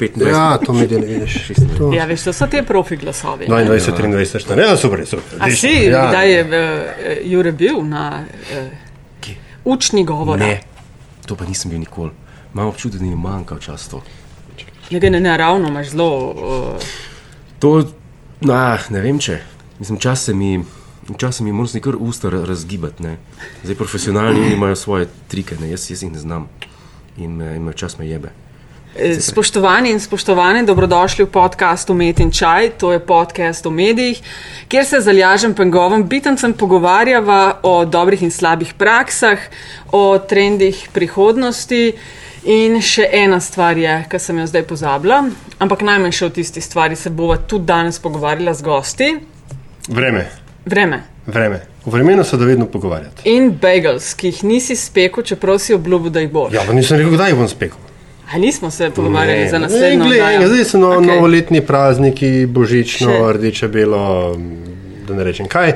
25. Ja, to mi je ne vidiš. To. Ja, veš, to so te profi glasovi. 22, 23, 24, ja, super, super. A si, ja. kdaj je uh, Jure bil na uh, učni govor? Ne, to pa nisem bil nikoli. Imam občutek, da mi manjka včasih to. Je ga ne naravno, imaš zelo. Uh, To, nah, ne vem če. Mislim, čas se mi. Včasih mi moram kar usta ra- razgibati. Ne. Zdaj, profesionalni oni imajo svoje trike, ne. Jaz, jaz jih ne znam in, in čas me jebe. Eh, Spoštovani in spoštovane, dobrodošli v podkastu Met in Čaj, to je podcast o medijih, kjer se z Aljažem Pengovom bitancem pogovarjava o dobrih in slabih praksah, o trendih prihodnosti. In še ena stvar je, ki sem jo zdaj pozabila, ampak najmanj še o tisti stvari se bova tudi danes pogovarjala z gosti. Vreme, Vreme. vreme. V vremenu se da vedno pogovarjati. In bagels, ki jih nisi spekel, čeprav si obljubil, da jih boš. Ja, pa nisem rekel, kdaj jih bom spekel. A nismo se pogovarjali Ne. za naslednjo oddajo? zdaj so no, okay. novoletni prazniki, božično, Še. rdeče, belo, da ne rečem kaj,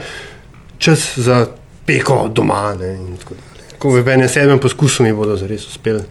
čas za peko doma. Ne, in tako dalje. Ko v enem sedmem poskusu mi bodo zares uspeli.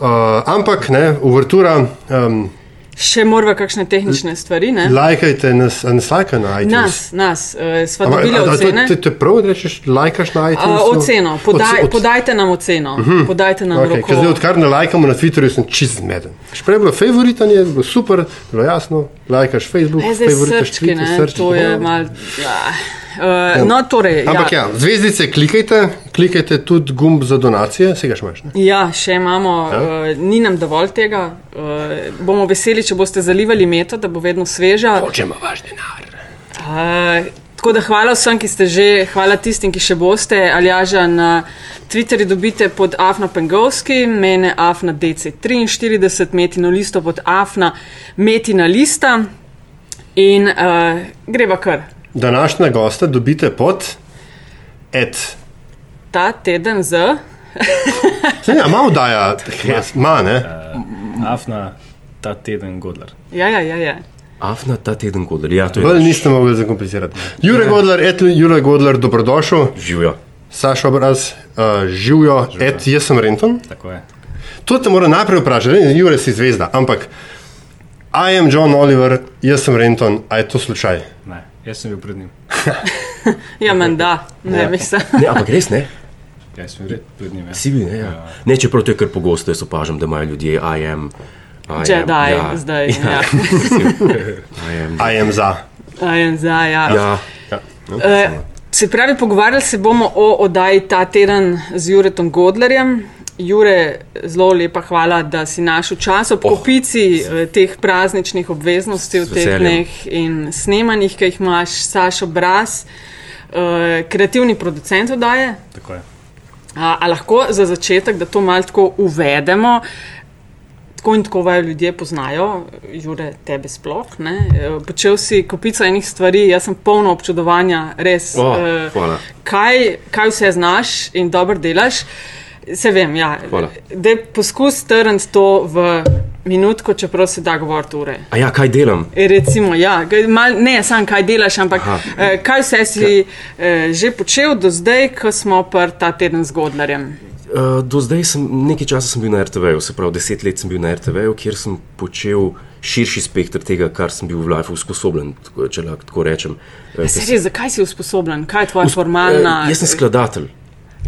Uh, ampak, ne, uvertura, um, Še moramo kakšne tehnične stvari, ne? lajkajte nas, nas lajka na iTunes. Nas, nas, uh, sva dobili a to- ocene. To, to je prav, da rečeš, lajkaš na iTunes. Uh, oceno, podaj, Oce- oc- podajte nam oceno, uh -huh. podajte nam Okay, roko. zdaj, odkar ne lajkamo na Twitterju, sem čist zmeden. Še prej je bilo favoritanje, bilo super, bilo jasno, lajkaš Facebook, E, favoritaš srčki, Twitter, ne, srčki, to je mal. Ja. Uh, no, torej, Ampak ja. ja, zvezdice klikajte, klikajte tudi gumb za donacije, se ga še imaš. Ne? Ja, še imamo, Ja. uh, ni nam dovolj tega. Uh, bomo veseli, če boste zalivali meto, da bo vedno sveža. Če ima vaš denar. Uh, tako da hvala vsem, ki ste že, hvala tistim, ki še boste. Aljaža na Twitterju dobite pod Afna Pengovski, mene Afna DC43, Metino listo pod Afna Metina lista. In uh, greva kar. Današnja gosta dobite pod et. Ta teden z. Saj ja, malo daja, ma ne. Afna ta teden Godler. Ja, ja, ja. ja. Afna ta teden godar. Ja, to je Bolj niste mogli zakomplicirati. Jure Godler, et Jure Godler, dobrodošel. Živijo. Saša obraz, uh, živijo, et jaz sem Renton. Tako je. To te moram najprej vprašati, ne, Jure si zvezda, ampak I am John Oliver, jaz sem Renton, a je to slučaj? Ne, jaz sem bil pred njim. Ja, menda, ne Ja. mislim. Ne, ampak res ne. Ja, jaz sem bil pred njim. Ja. Si bil, ne, ja. ne, čeprav to je kar pogosto, jaz opažam, da imajo ljudje I am. I am, Jedi, ja, zdaj. Ja, Ja. I am. I am za. A je za, ja. Ja, Eh, Se pravi, pogovarjali se bomo o oddaji ta teden z Juretom Godlerjem. Jure, zelo lepa hvala, da si našel čas ob Oh, kopici eh, teh prazničnih obveznosti v teh dneh in snemanjih, ki jih imaš, Sašo Bras, eh, kreativni producent oddaje. Tako je. A, a lahko za začetek, da to malo tako uvedemo. Tako in tako vajo ljudje poznajo, Jure, tebe sploh. Ne? Eh, Počel si kopico enih stvari, jaz sem polno občudovanja, res. O, eh, hvala. kaj, kaj vse znaš in dobro delaš. Se vem, ja. Hvala. Da poskus strniti to v minutko, čeprav se da govoriti ure. A ja, kaj delam? E, Recimo, ja, mal, ne samo kaj delaš, ampak Aha. eh, kaj vse si eh, že počel do zdaj, ko smo pa ta teden z Godlerjem. Uh, do zdaj sem nekaj časa sem bil na RTV-ju, se pravi, deset let sem bil na RTV-ju, kjer sem počel širši spektr tega, kar sem bil v life usposobljen, tako- če lahko tako rečem. Se res, zakaj si usposobljen, kaj je tvoja formalna? Eh, jaz sem skladatelj,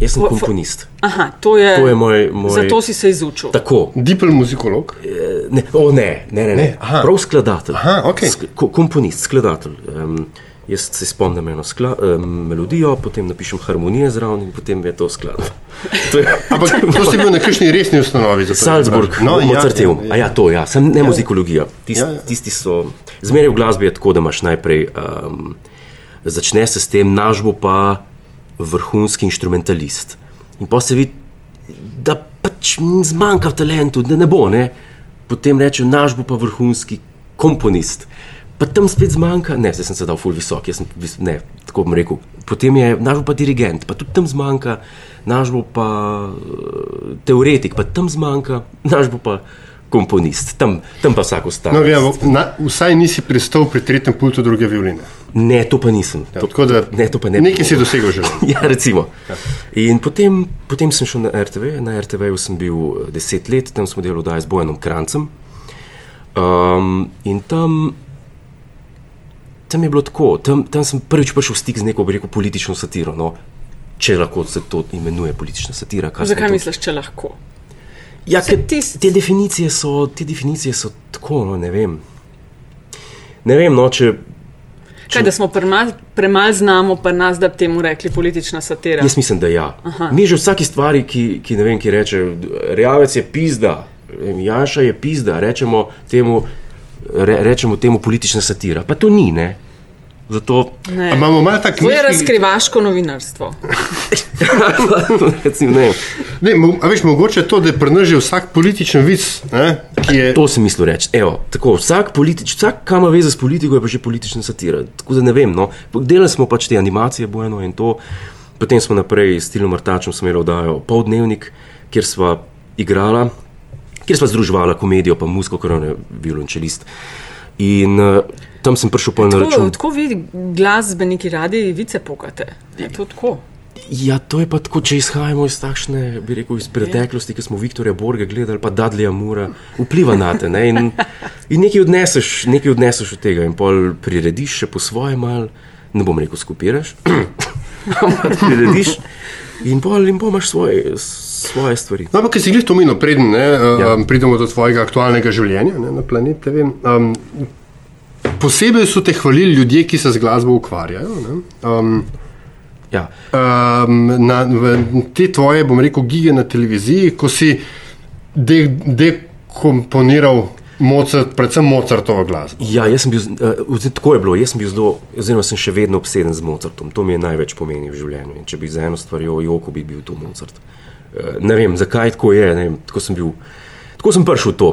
jaz sem komponist. Aha, to je. To je moj. moj Zato si se izučil. Tako. Dipl muzikolog. Eh, Ne, o, ne, ne, ne, ne. Aha. prav skladatelj. Aha, okej. Sk ko komponist, skladatelj. Um, jaz se spomnim eno skla, um, melodijo, potem napišem harmonije zraven in potem je to. To je, Ampak to si bil na kakšni resni ustanovi. zato je Salzburg, no, Mozartev. Ja, ja, ja. to, ja, sem ne muzikologija. Tist, Ja, ja, ja. ja. Tisti so. Zmeraj v glasbi je tako, da imaš najprej. Um, začne se s tem, naš bo pa vrhunski instrumentalist. In pa se vidi, da pač zmanjka talentu, da ne bo. Ne? Potem reče, naš bo pa vrhunski komponist. Pa tam spet zmanjka, ne, zdaj sem se dal ful visok, jaz sem, ne, tako bom rekel. Potem je naš bo pa dirigent, pa tudi tam zmanjka, naš bo pa eh, teoretik, pa tam zmanjka, naš bo pa komponist, tam, tam pa vsak ostane. No, ja, na, vsaj nisi pristal pri tretjem pultu druge violine. Ne, to pa nisem. Ja, to, tako da ne, to pa ne. Nekaj si dosegel že. Ja, recimo. In potem, potem sem šel na RTV. Na RTV sem bil eh, deset let, tam smo delali oddaje z Bojanom Krancem. Um, in tam, tam je bilo tako, tam, tam sem prvič prišel v stik z neko, bi rekel, politično satiro. No, če lahko se to imenuje politična satira. Zakaj misliš, če lahko? Ja, tis- te definicije so, te definicije so tako, no, ne vem. Ne vem, no, če. Kaj, da smo premal, premal znamo, pa nas, da bi temu rekli politična satira. Jaz mislim, da ja. Mi že vsaki stvari, ki, ki ne vem, ki reče, rejavec je pizda, Janša je pizda, rečemo temu, re, rečemo temu politična satira. Pa to ni, ne. Zato, Imamo malo tako To je razkrivaško novinarstvo. recimo, ne Ne, a veš, mogoče to, da prnaže vsak političen vic, ne, ki je. to sem mislil reči. Evo, tako, vsak, politič, vsak, kam ima veze s politiko, je pa že politična satira. Tako da ne vem. No. Delali smo pač te animacije, bojeno in to. Potem smo naprej s Tilom Martačem smo imeli oddajo Poldnevnik, kjer sva igrala, kjer sva združevala komedijo, pa muziko, on je violončelist. In uh, tam sem prišel pol na Tako, račun. tako vi glasbeniki radi vice pokate. Je to tako? Ja, to je pa tako, če izhajamo iz takšne, bi rekel, iz preteklosti, ki smo Viktorja Borga gledali, pa Dudleya Mura, vpliva na te. Ne? In, in nekaj, odneseš, nekaj odneseš od tega in pol prirediš še po svoje mal, ne bom rekel skupiraš, ampak prirediš in pol in pol imaš svoje, svoje stvari. No, ampak, si jih to minil, preden ne, Ja. um, pridemo do tvojega aktualnega življenja ne, na planetu. Um, posebej so te hvalili ljudje, ki se z glasbo ukvarjajo. Ne, um, Ja. um, na, te tvoje, bom rekel, gige na televiziji, ko si de, dekomponiral Mozart, predvsem Mozartovo glasbo. Ja, jaz sem bil, uh, tako je bilo, jaz sem bil zelo, oziroma sem še vedno obseden z Mozartom. To mi je največ pomeni v življenju. In če bi za eno stvarjo joko, bi bil to Mozart. Uh, ne vem, zakaj tako je, vem, tako sem bil, tako sem prišel v to.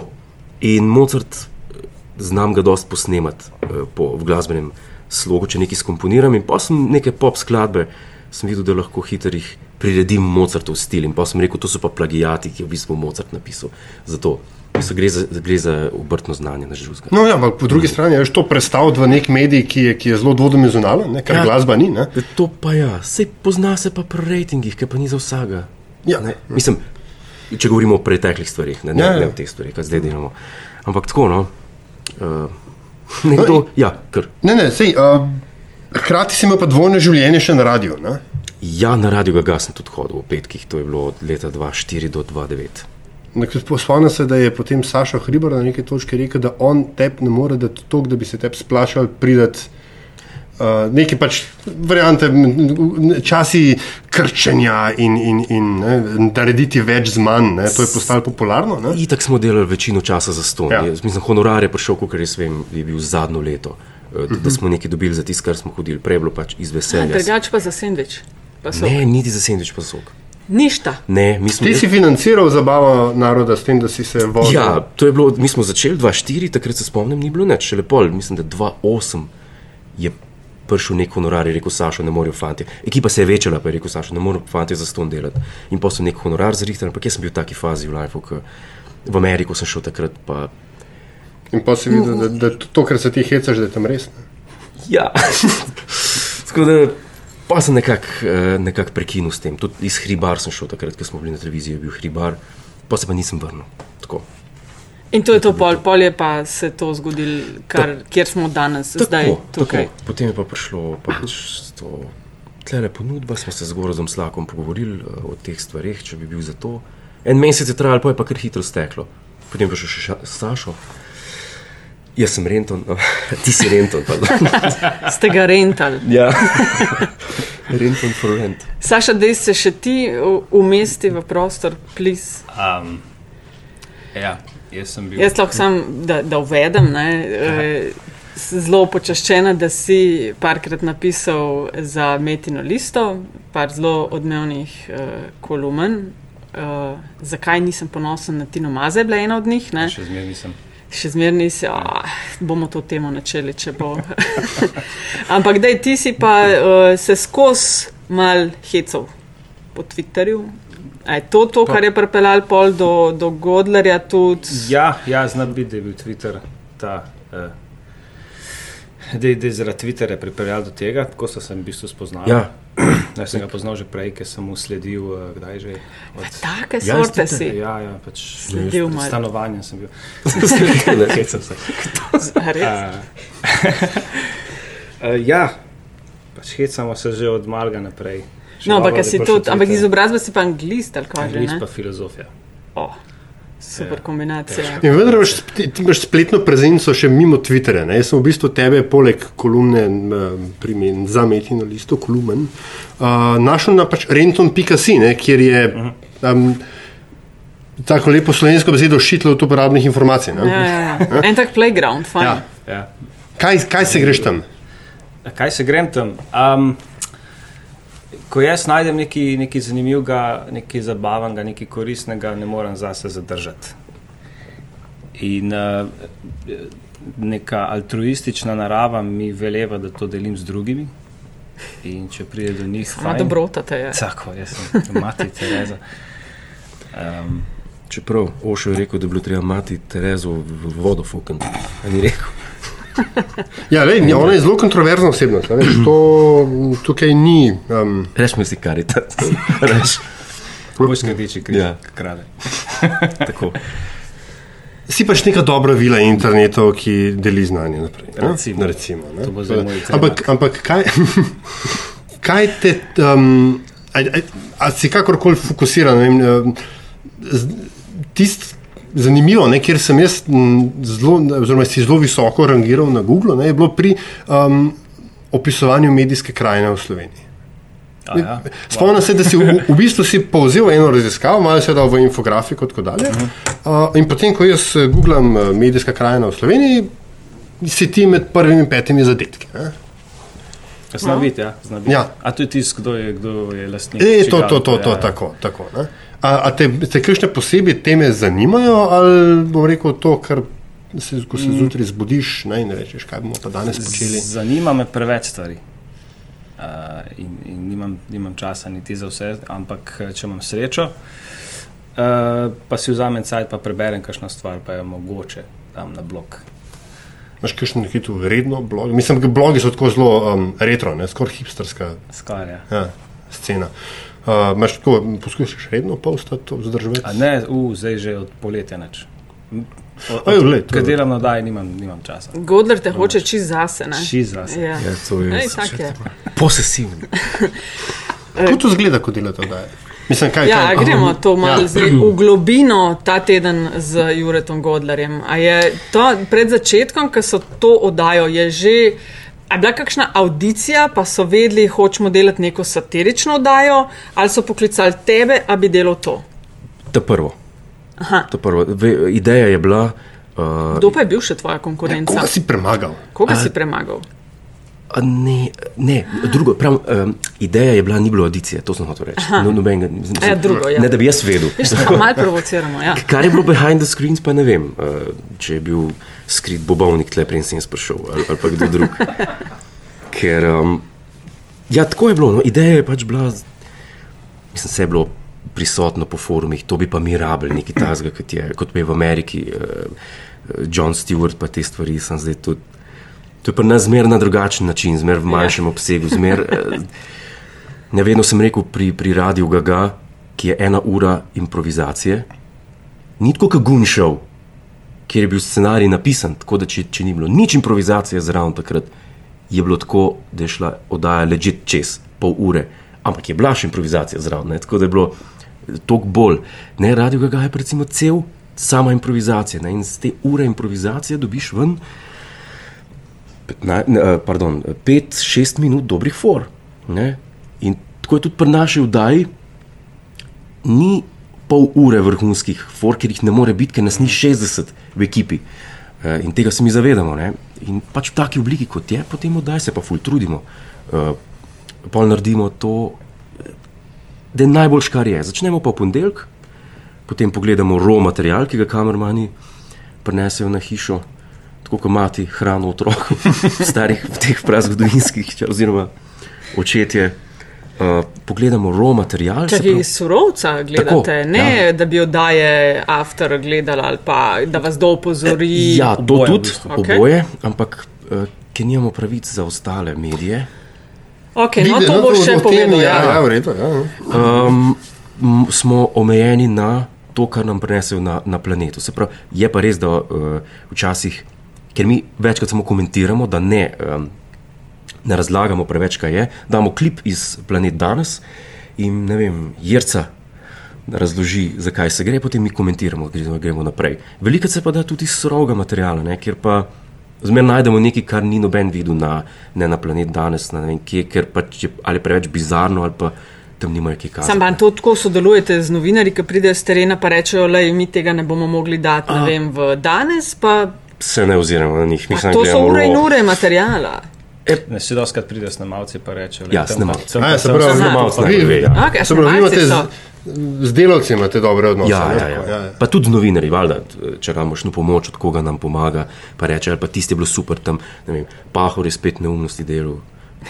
In Mozart, eh, znam ga dosti posnemati uh, po, v glasbenem slogu, če nekaj skomponiram in pa sem neke pop skladbe, sem videl, da lahko hitrih priredim Mozartov stil in pa sem rekel, to so pa plagijati, ki je v bistvu Mozart napisal. Zato so gre za, gre za obrtno znanje na žruzga. No, ja, ampak po drugi strani je to predstavljati v nek medij, ki je, ki je zelo dvodimenzionalen, ne, ker Ja. glasba ni. Ne. To pa ja, se pozna se pa pri rejtingih, ki pa ni za vsega. Ja. Ne, mislim, če govorimo o preteklih stvarih, ne, ne, Ja, ja. ne o teh stvarih, kar zdaj delamo. Ampak tako, no. Uh, nekdo, ja, kar. Ne, ne, sej, uh, hkrati si imel pa dvojno življenje še na radiju. Ne? Ja, na radio ga sem tudi hodil v petkih, to je bilo od leta 2004 do 2009. Spomnim se, da je potem Saša Hribar na neki točki rekel, da on tep ne more dati toliko, da bi se tep splašal pridati. Uh, neki pač variante, časi krčenja in, in, in ne, narediti več z manj. Ne, to je postalo popularno. Ne? Itak smo delali večino časa za ston. Ja. Ja. Mislim, honorar je prišel, kot jaz vem, je bil zadnjo leto. Uh, da smo nekaj dobili za tisto, kar smo hodili, prej je bilo pač iz veselja. Drugače pa za sendvič. Pa so. Ne, niti za sendvič pa sok. Ništa. Ne, mi smo Ti si financiral zabavo naroda s tem, da si se vozil. Ja, to je bilo, mi smo začeli 2-4, takrat se spomnim, ni bilo nič, šele pol, mislim, da 2-8 je prišel nek honorar, je rekel Sašo, ne morejo fanti. Ekipa se je večala, pa je rekel Sašo, ne morejo fanti za ston delati. In pa so nek honorar zrihtali, ampak jaz sem bil v taki fazi v lifeu, ker v Ameriko sem šel takrat, pa In pa si videl, da, da to, kar se ti hecaš, da je tam res. Ne? ja. Tako da, pa sem nekako eh, nekak prekinil s tem. Tudi iz Hribar sem šel takrat, ko smo bili na televiziji, je bil Hribar, pa se pa nisem vrnil. Tako. In to je to pol, pol je pa se to zgodilo, kjer smo danes, zdaj tukaj. Tako. Potem je pa prišlo pač to tlele ponudba, smo se z Gorodom Slakom pogovorili uh, o teh stvarih, če bi bil za to. En mesec je trajalo, pa je pa kar hitro steklo. Potem pa še ša- Sašo. Jaz sem Renton, no, ti si Renton. Ste ga rentali. ja, Renton for rent. Saša, da se še ti umesti v prostor, plis. Um, ja, jaz sem bil. Jaz lahko sam, da, da uvedem, ne, eh, zelo počaščena, da si parkrat napisal za Metino listo, par zelo odmevnih uh, kolumen. Uh, zakaj nisem ponosen na Tino Maze, je bila ena od njih. Ne? Še zmeraj nisem. Še zmeraj nisi, oh, bomo to temo načeli, če bo. Ampak da ti si pa uh, se skozi mal hecov po Twitterju. A je to to, kar je pripeljal pol do, do Godlerja tudi? Ja, ja znam biti, da je bil Twitter ta. Uh, Da je zaradi Twitterja pripeljal do tega, tako so se v bistvu spoznali. Ja, Jaz sem ga poznal že prej, ker sem mu sledil, eh, kdaj že. Od, Take Ja, sorte si. ja, ja, pač Sledil pred malo. stanovanjem sem bil. Ne. Hecam se. A res? Uh, ja, pač hecamo se že od malega naprej. Še No, ampak tudi, ampak izobrazba si pa anglist ali kaj že. Angliz ne? pa filozofija. Oh, super Ja. kombinacija. In vendar imaš, ti imaš spletno prezenco še mimo Twitterja. Ne? Jaz sem v bistvu tebe, poleg kolumne m, pri meni za metino listo, kolumn, uh, našel na pač renton.si, ne, kjer je um, tako lepo slovensko besedo šitlo od uporabnih informacij. Ja, Ne? ja, ja. En tak playground, fajn. Ja. Ja. Kaj, kaj se greš tam? Kaj se grem tam? Um, ko jaz najdem nekaj, nekaj zanimivega, nekaj zabavnega, nekaj koristnega, ne morem zase zadržati. In uh, neka altruistična narava mi veleva, da to delim z drugimi. In če pride do njih, Sama fajn. dobrota te je. Tako, jaz sem mati Tereza. Um, čeprav Ošo je rekel, da je bilo treba mati Terezo v vodo fukati. A ni rekel. Ja, lej, ona je zelo kontroverzna osebnost. Veš, to tukaj ni. Um, Rečemo si karitat. Reš, Vojska rdeči križ, Ja. ja. krade. tako. si pač neka dobra vila internetov, ki deli znanje naprej. ne? Recimo. Recimo, ne? To bo zdaj moj ampak, ampak kaj, kaj te. Um, a, a, a si kakorkoli fokusiran? ne vem, um, Tisti zanimivo, ne, kjer sem jaz zelo, oziroma si zelo visoko rangiral na Google, ne, je bilo pri um, opisovanju medijske krajine v Sloveniji. A, ja. Spomnim se, da si v, v bistvu si povzel eno raziskavo, malo se je dal v infografiko in tako dalje. Uh, in potem, ko jaz eh, googlam eh, medijska krajina v Sloveniji, si ti med prvimi petimi zadetki. Ne? Zna biti, ja. Zna biti. Ja. A to je tisto, kdo je, kdo je lastnik. E, to, to, to, to, ja, ja. tako. tako ne? A a te, te kakšne posebej teme zanimajo, ali bom rekel to, kar se, ko se zjutraj zbudiš ne, in rečeš, kaj bomo pa danes počeli. Zanima me preveč stvari. Uh, in in nimam, nimam časa niti za vse, ampak če imam srečo, uh, pa si vzamem cajt, pa preberem kakšno stvar, pa je mogoče tam na blog. Imaš kakšen hitro redno blog? Mislim, da blogi so tako zelo um, retro, ne, skoraj hipsterska Skarja. ja, scena. Uh, imaš tako, poskušaš redno postati, A vzdrževati? ne, uh, zdaj že od poletja neč. Ker delam na daj, nimam, nimam časa. Godler te hoče čist zase. ne? Čiz zase. Ja. Ja, to je Ej, tak je. posesivno. Kako to zgleda, ko delate oddaje? Mislim, kaj, Ja, kaj? gremo to malo Ja. ja. v globino ta teden z Juretom Godlerjem. A je to pred začetkom, ko so to oddajo, je že. A je bila kakšna audicija, pa so vedeli, hočemo delati neko satirično oddajo, ali so poklicali tebe, da bi delal to? Ta prvo. Aha. Ta prvo. Ve, ideja je bila. Uh, Kdo pa je bil še tvoja konkurenca? Koga si premagal? Koga si premagal? Ne, ne, drugo, prav, um, ideja je bila, ni bilo audicije, to sem hotel reči. No, nobenega, mislim, Ja, drugo, ja. Ne, da bi jaz vedel. Malo provociramo. Ja. Kar je bilo behind the screens, pa ne vem, uh, če je bil skrit bobovnik tle, preden sem jaz prišel ali, ali pa kdo drug. Ker, um, ja, tako je bilo. No, ideja je pač bila, mislim, vse je bilo prisotno po forumih, to bi pa mi rabili, nekaj tasga, kot je, kot je v Ameriki, uh, John Stewart, pa te stvari sem zdaj tudi. To je pri nas zmer na drugačen način, zmer v manjšem obsegu. Zmer, eh, ne vedno sem rekel pri, pri Radiu Gaga, ki je ena ura improvizacije, ni tako kot Gunšov, kjer je bil scenarij napisan, tako da če, če ni bilo nič improvizacije zraven takrat, je bilo tako, da je šla oddaja ležit čez pol ure, ampak je bila še improvizacija zraven, ne? tako da je bilo toliko bolj. Ne, Radio Gaga je pa recimo cel, sama improvizacija ne? in z te ure improvizacije dobiš ven. 5-6 minut dobrih for. Ne? In tako je tudi pri naši vdaji, ni pol ure vrhunskih for, ker jih ne more biti, ker nas ni 60 v ekipi. Eh, In tega se mi zavedamo. Ne? In pač v taki obliki, kot je, potem oddaj se pa ful trudimo. Uh, pol naredimo to, da je najboljš, kar je. Začnemo pa v ponedeljek, potem pogledamo ro material, ki ga kamermani prinesejo na hišo, tako kot mati hrano otrok, starih v teh prazgodovinskih, če- oziroma očetje. Uh, pogledamo ro material. se Čakaj, pravi- iz surovca gledate, Tako, ne ja. da bi oddaje after gledali ali pa da vas do opozori. Ja, to Oboje tudi, okay. Oboje, ampak uh, ker nimamo pravic za ostale medije. Okay, no, to boš še o tem, povedal. Ja, Ja. ja. Ja. um, smo omejeni na to, kar nam prinesejo na, na planetu. Se pravi, je pa res, da uh, včasih, ker mi večkrat samo komentiramo, da ne, um, ne razlagamo preveč, kaj je, damo klip iz Planet danes in ne vem, Jerca razloži, zakaj se gre, potem mi komentiramo, gremo, gremo naprej. Veliko se pa da tudi iz surovega materiala, ne, kjer pa. Zmerno najdemo nekaj, kar ni noben videl na, ne na planet danes, na ne vem kje, ker pač je ali preveč bizarno, ali pa tam nimajo kaj kazati. Sam pa to tako sodelujete z novinarji, ki pridejo z terena pa rečejo, da mi tega ne bomo mogli dati ne vem, v danes, pa Se ne oziramo na njih, pa mislim, to so ure in ure materijala. Ne, še doskrat pridejo snemalci in rečejo: Ja, "Lej, tam- snemalci. ja, se pravi, snemalci tam- najbolj ve, ja. Okay, Se pravi, vi imate z, so. z delavci imate dobre odnose. Ja, ne? ja, ja. Pa tudi novinari, valjda, če imamo šno pomoč, od koga nam pomaga, pa reče, ali pa tisti je bilo super tam, ne vem, pahor je spet neumnosti delal.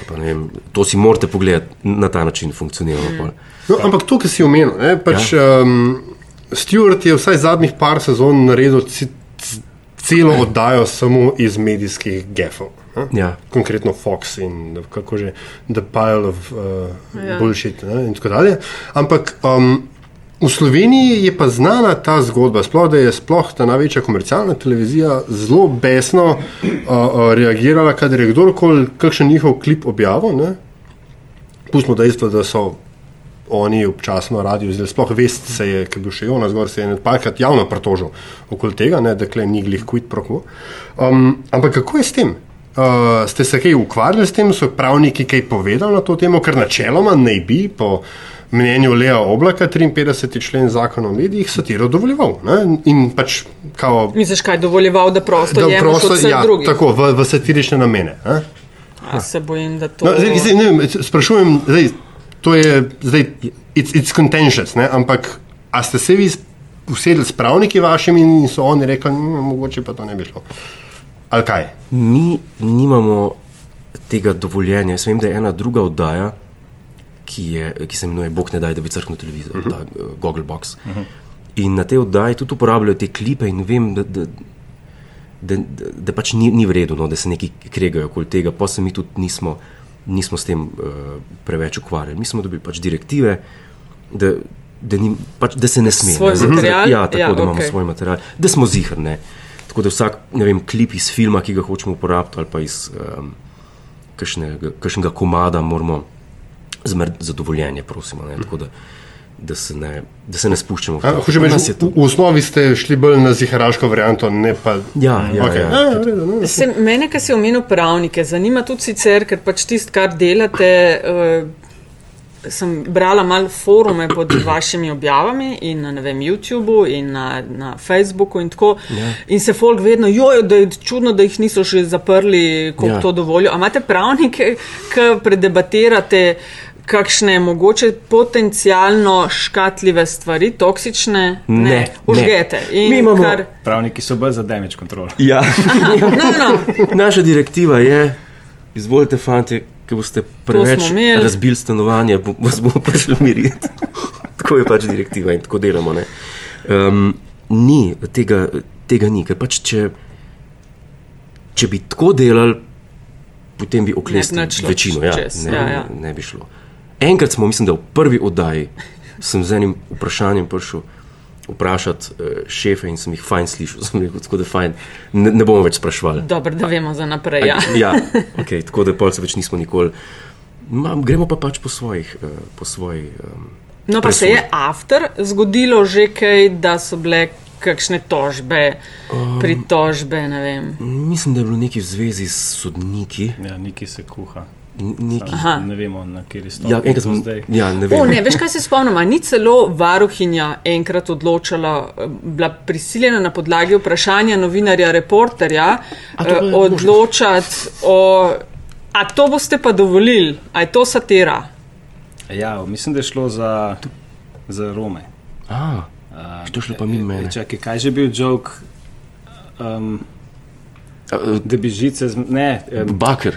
Pa, ne vem, to si morate pogledati, na ta način funkcioniramo. Mm. No, ampak to, kar si omenil, ne, pač, ja. um, Stewart je vsaj zadnjih par sezon naredil celo oddajo samo iz medijskih gefov. Ja. Konkretno Fox in kako že The Pile of uh, Ja. ja. Bullshit ne, in tako dalje. Ampak um, v Sloveniji je pa znana ta zgodba, sploh da je sploh ta največja komercialna televizija zelo besno uh, uh, reagirala, kadar je kdorkoli kakšen njihov klip objavil. Ne. Pustimo dejstvo, da so oni občasno radi, zdaj sploh vest se je, ki je bil še Jonas Gor, se je parkrat javno pritožil okoli tega, ne, da klej ni glih quid pro quo. Um, ampak kako je s tem? Uh, ste se kaj ukvarjali s tem, so pravniki kaj povedali na to temo, ker načeloma naj bi po mnenju Lea Oblaka 53. člen zakona o medijih satiro dovoljeval. Ne? In pač kao, Misliš, kaj dovoljeval, da prosto da prosto, ja, drugih? tako v, v satirične namene. Ne? A se bojim, da to. No, zdaj, zdaj, ne, sprašujem, zdaj, to je zdaj, it's, it's contentious, ne? ampak a ste se vi usedli s pravniki vašimi in so oni rekli, "Mm, mogoče pa to ne bi šlo. Ali kaj? Mi nimamo tega dovoljenja. Jaz vem, da je ena druga oddaja, ki, je, ki se imenuje Bog ne daj, da bi crknil televizijo, uh -huh. ta uh, Google Box. Uh -huh. In na tej oddaji tudi uporabljajo te klipe in vem, da, da, da, da, da pač ni, ni v redu, no, da se neki kregajo okoli tega, pa se mi tudi nismo, nismo s tem uh, preveč ukvarjali. Mi smo dobili pač direktive, da, da, ni, pač, da se ne sme. Svoj ne, material? Ja, tako Ja, da imamo okej. svoj material, da smo zihrne. Tako da vsak vem, klip iz filma, ki ga hočemo uporabiti, ali pa iz um, kakšnega, kakšnega komada, moramo zmer- zadovoljenje, prosimo. Ne, tako da, da, se ne, da se ne spuščamo v A, to. Hoče nas reči, je to- v, v osnovi ste šli bolj na ziharaško varianto, ne pa. Ja, ja, okay. ja. ja, v redu, no. Se, mene, ki si omenil pravnike, zanima tudi sicer, ker pač tisto, kar delate. Uh, Sem brala malo forume pod vašimi objavami in na vem, YouTubu in na, na Facebooku in tako. Ja. In se folk vedno, jojo, da je čudno, da jih niso še zaprli, koliko ja. To dovolijo. A imate pravnike, ki predebatirate kakšne mogoče potencialno škatljive stvari, toksične? Ne, ne. užgete. In Mi imamo- kar, Pravniki so bolj za damage control. Ja. no, no, Naša direktiva je, izvolite, fanti, ki boste preveč razbili stanovanje, bo- vas bomo prišli miriti. tako je pač direktiva in tako delamo. ne. Um, ni, tega, tega ni, ker pač če, če bi tako delali, potem bi oklestili večino. Ja, čez, ne, ja, ja, ja. ja. ne bi šlo. Enkrat smo, mislim, da v prvi oddaji sem z enim vprašanjem prišel vprašati uh, šefe in sem jih fajn slišal, sem rekel, tako da fajn, ne, ne bomo več sprašvali. dobro, da vemo za naprej. Ja. ja okay, tako da pol se več nismo nikoli. Ma, gremo pa pač po svojih. Uh, po svoji, um, No, pa se je after zgodilo že kaj, da so bile kakšne tožbe, Um, pritožbe, ne vem. Mislim, da je bilo nekaj v zvezi s sodniki. Ja, neki se kuha. Ne vemo, na kateri stopni ja, enkrat smo zdaj. Ja, ne vem. O, ne, veš, kaj se spomnim? a Ni celo varuhinja enkrat odločala, eh, bila prisiljena na podlagi vprašanja novinarja, reporterja, eh, je odločati o. A to boste pa dovolili, a je to satira? Ja, mislim, da je šlo za, za Rome. A, to šlo pa mimo mene. Čakaj, kaj že bil jok? Um, uh, da bi žice, z, ne, um, Baker,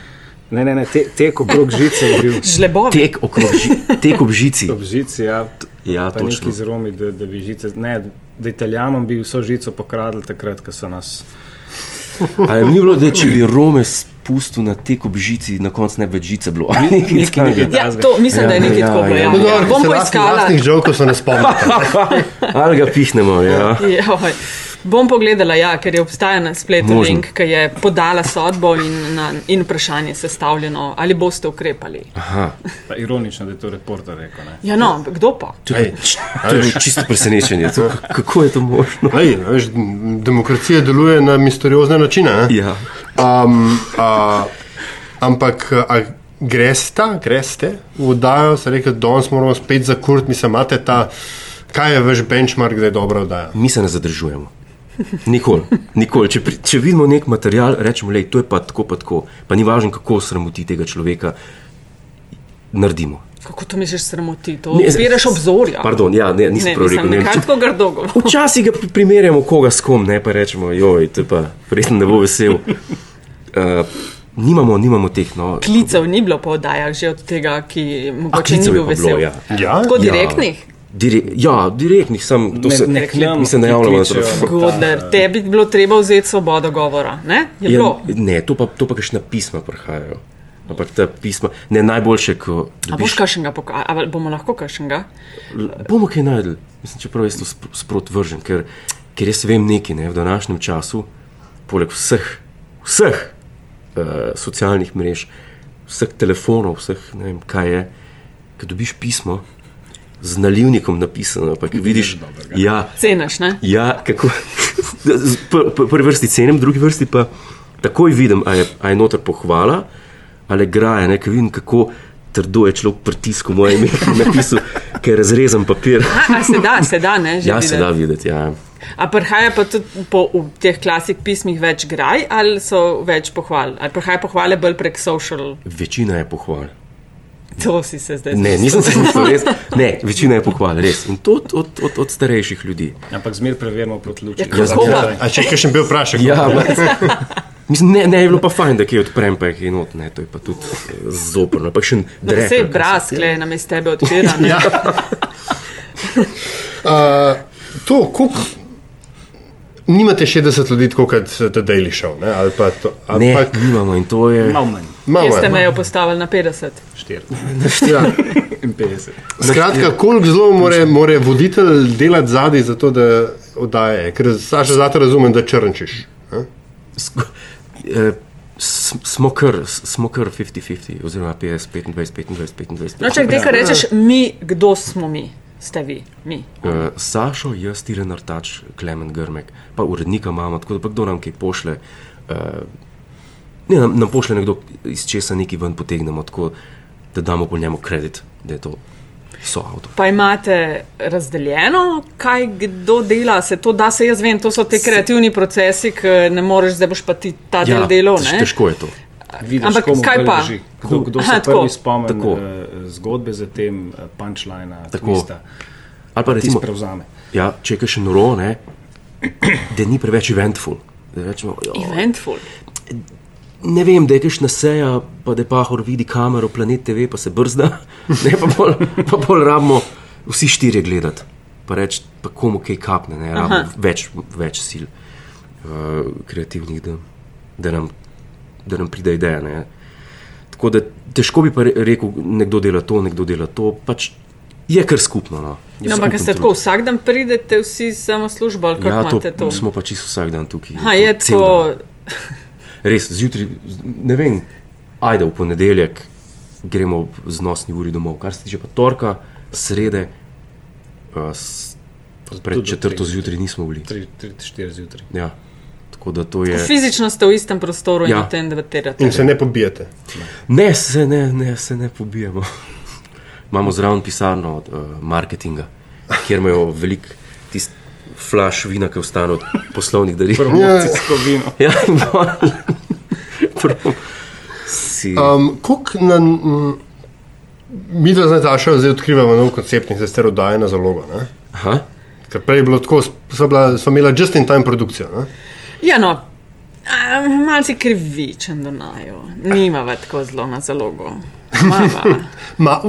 ne, ne, ne te, tek okrog žice je bil. Žlebovi. tek, okrog ži, tek ob žici. Ob žici, ja, Ja, pa neki točno. z Romi, da, da bi žice, ne, da Italijanom bi vso žico pokradli takrat, ko so nas. Ali ni bilo, da če bi Rome pustil na tek ob žici, na koncu ne bi več žice bilo. Nekaj takega. Ja, to mislim, da je nekaj Ja, tako. ja, Ja, ja. No, ja. dobro, Bom poiskala. lastnih žokov se ne spomnim. Ali ga pihnemo, ja. Joj. Bom pogledala, ja, ker je obstaja na spletu Možno. link, ki je podala sodbo in, na, in vprašanje sestavljeno, ali boste ukrepali. Aha, Pa ironično, da je to reporter rekel. Ne? Ja, no, kdo pa? to je, to je čisto presenečenje. To, kako je to možno? Ej, veš, demokracija deluje na misteriozne načine. ne? Ja. Um, a, ampak a greste, greste v oddajo, se reče, da danes moramo spet zakuriti, mislim, imate ta, kaj je vaš benchmark, da je dobra oddaja. Mi se ne zadržujemo. Nikoli. Nikoli. Če, pri, če vidimo nek material, rečemo, da je pa tako, pa tako. Pa ni važno, kako sramoti tega človeka, naredimo. Kako to misliš sramoti? To Ne, odpiraš obzorja. Pardon, ja, ne, nisem ne, prav rekel. ne, kaj če- tako grdo govoriš? Včasih ga pri- primerjamo koga s kom, ne pa rečemo, joj, to je pa verjetno ne bo vesel. Uh, nimamo, nimamo teh. No, Klicev ni bilo po oddajah, že od tega, ki mogoče ni bil pa bilo, vesel. ja. Ja? Tako Ja. direktnih. Dire, ja, direktnih sem. To Ne- se, ne se ne ki javljamo na. Godler, tebi bi bilo treba vzeti svobodo govora. Ne? Je Ja, bilo. ne, to pa, to pa kakšna pisma prihajajo. Ampak ta pisma, ne najboljše, ko A boš dobiš. kašnega pokazal, ali bomo lahko kašnega? Bomo kaj najdel, mislim, čeprav jaz to spr- sprot vržem, ker, ker jaz vem nekaj ne, v današnjem času, poleg vseh, vseh uh, socialnih mrež, vseh telefonov, vseh ne vem kaj je, ko dobiš pismo z nalivnikom napisano, pa ki vidiš, ja, Cenaš, ne? Ja, kako. Prvi vrsti cenim, v drugi vrsti pa takoj vidim, a je, a je noter pohvala ali graje. Ne, ker vidim, kako trdo je človek pritiskal moje ime, ki je napisal, ker je razrezan papir. A, a se da, se da, ne? že Ja, se videti. da videti. Ja. A prihaja pa tudi po teh klasik pismih več graj ali so več pohval? Ali prihaja pohvale bolj prek social? Večina je pohval. To si se zdaj Ne, nisem se mislil res. Ne, večina je pohval, res. In to od, od, od, od starejših ljudi. Ampak zmer preverjamo proti luči. Ja, kako pa? A če še bil vprašal? Ja, ampak- Mislim, ne, ne je bilo pa fajn, da kaj odprem, pa je not, ne, to je pa tudi zoprno. Pa še en drek. se ali kaj braz, kle nam iz tebe odpira. ne? Ja. Uh, to, koliko. Nimate 60 ljudi, kot The Daily Show, ne? ali pa to. Ne, Ampak, nimamo in to je. Malo manj, malo ste je. mejo postavili na 50? 4 Ja. in 50. Skratka, koliko zelo more, more voditelj delati zadaj za to, da oddaje. Ker Saša, zato razumem, da črnčiš. eh, Smo kar, smo kar 50-50, oziroma 50, 25, 25, 25. No, če nekaj rečeš, mi, kdo smo mi? Ste vi, mi. Uh, Sašo, jaz, Tiren Artač, Klemen Grmek, pa urednika imamo, tako da pa kdo nam kaj pošle. Uh, ne, nam, nam pošle nekdo, iz česa nekaj ven potegnemo, tako da damo po njemu kredit, da je to so avto. Pa imate razdeljeno, kaj kdo dela, se to da, se jaz vem, to so te kreativni procesi, ki ne moreš, zdaj boš pa ti ta del delal. tež- ne? težko je to. Vidiš, Ampak kaj pa? leži. Kdo, kdo Aha, se tako. prvi spomni Tako. uh, zgodbe za tem, uh, punčlina, Tako. Ali pa ti recimo, prevzame. ja, če je še noro, ne, da ni preveč eventful. Da rečemo, jo, Eventful. Ne vem, da je kakšna seja, pa da pahor vidi kamero, planet TV, pa se brzda, ne pa bolj, pa bolj rabimo vsi štirje gledati. Pa reči, pa komu kaj kapne, ne rabimo več, več sil uh, kreativnih, da, da, nam, da nam pride ideja. Ne. Tako da težko bi pa re- rekel, nekdo dela to, nekdo dela to. Pač je kar skupno. No. Je No, ampak ste tako vsak dan pridete vsi samo službo, ali kako Ja, to, imate to? smo pa čisto vsak dan tukaj. Ha, je to. Res, zjutraj, ne vem, ajde v ponedeljek gremo z nosni uri domov. Kar se tiče pa torka, srede, uh, pred četrto zjutraj nismo bili. 3-4 zjutraj. Ja, tako da to je. fizično ste v istem prostoru in Ja. o tem debatirate. In se ne pobijate. Ne, se ne, ne, se ne pobijemo. Imamo zraven pisarno od uh, marketinga, kjer imajo velik tist flash vina, ki ostane od poslovnih daril. Promocijsko vino. Ja, in pol- prav si. Um, Kuk na. m, Mi, da z Natašo zdaj odkrivamo nov koncept in se ste oddaje na zalogo. Ne? Aha. Ker prej je bilo tako, so, bila, so imela just in time produkcijo. Ne? Ja, no, Um, Malce krivičen do naju, nima več tako zelo na zalogo. Mama. Ma,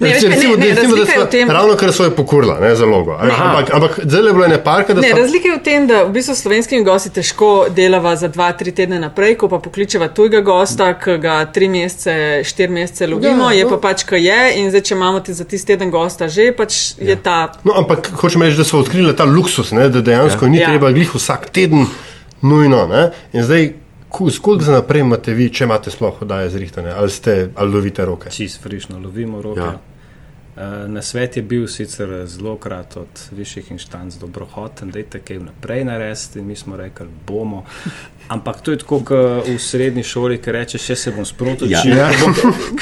Ne, veš kaj, recimo, ne, ne, da- recimo, da je sva tem- Ravno kar so je pokurla, ne zalogo. Ampak, ampak zdaj je bilo ene parka, da Ne, so. razlika je v tem, da v bistvu s slovenskimi gosti težko delava za dva, tri tedne naprej, ko pa pokličeva tujega gosta, ki ga tri mesece, štiri mesece lovimo, Ja, je no. pa pač, ki je in zdaj, če imamo ti za tisti teden gosta že, pač je ta. No, ampak hočem reči, da so odkrili ta luksus, ne, da dejansko ja. ni Ja. ja. treba glih vsak teden nujno. Ne, in zdaj, koliko za naprej imate vi, če imate sploh oddaje zrihtane, ali ste ali lovite roke? Čist frišno lovimo roke. Ja. Ja. Na svet je bil sicer zelo krat od višjih inštanc dobrohoten, da je kaj vnaprej narediti, in mi smo rekli, bomo. Ampak to je tako, kot v srednji šoli, ki reče, še se bom sproti Ja. Ja.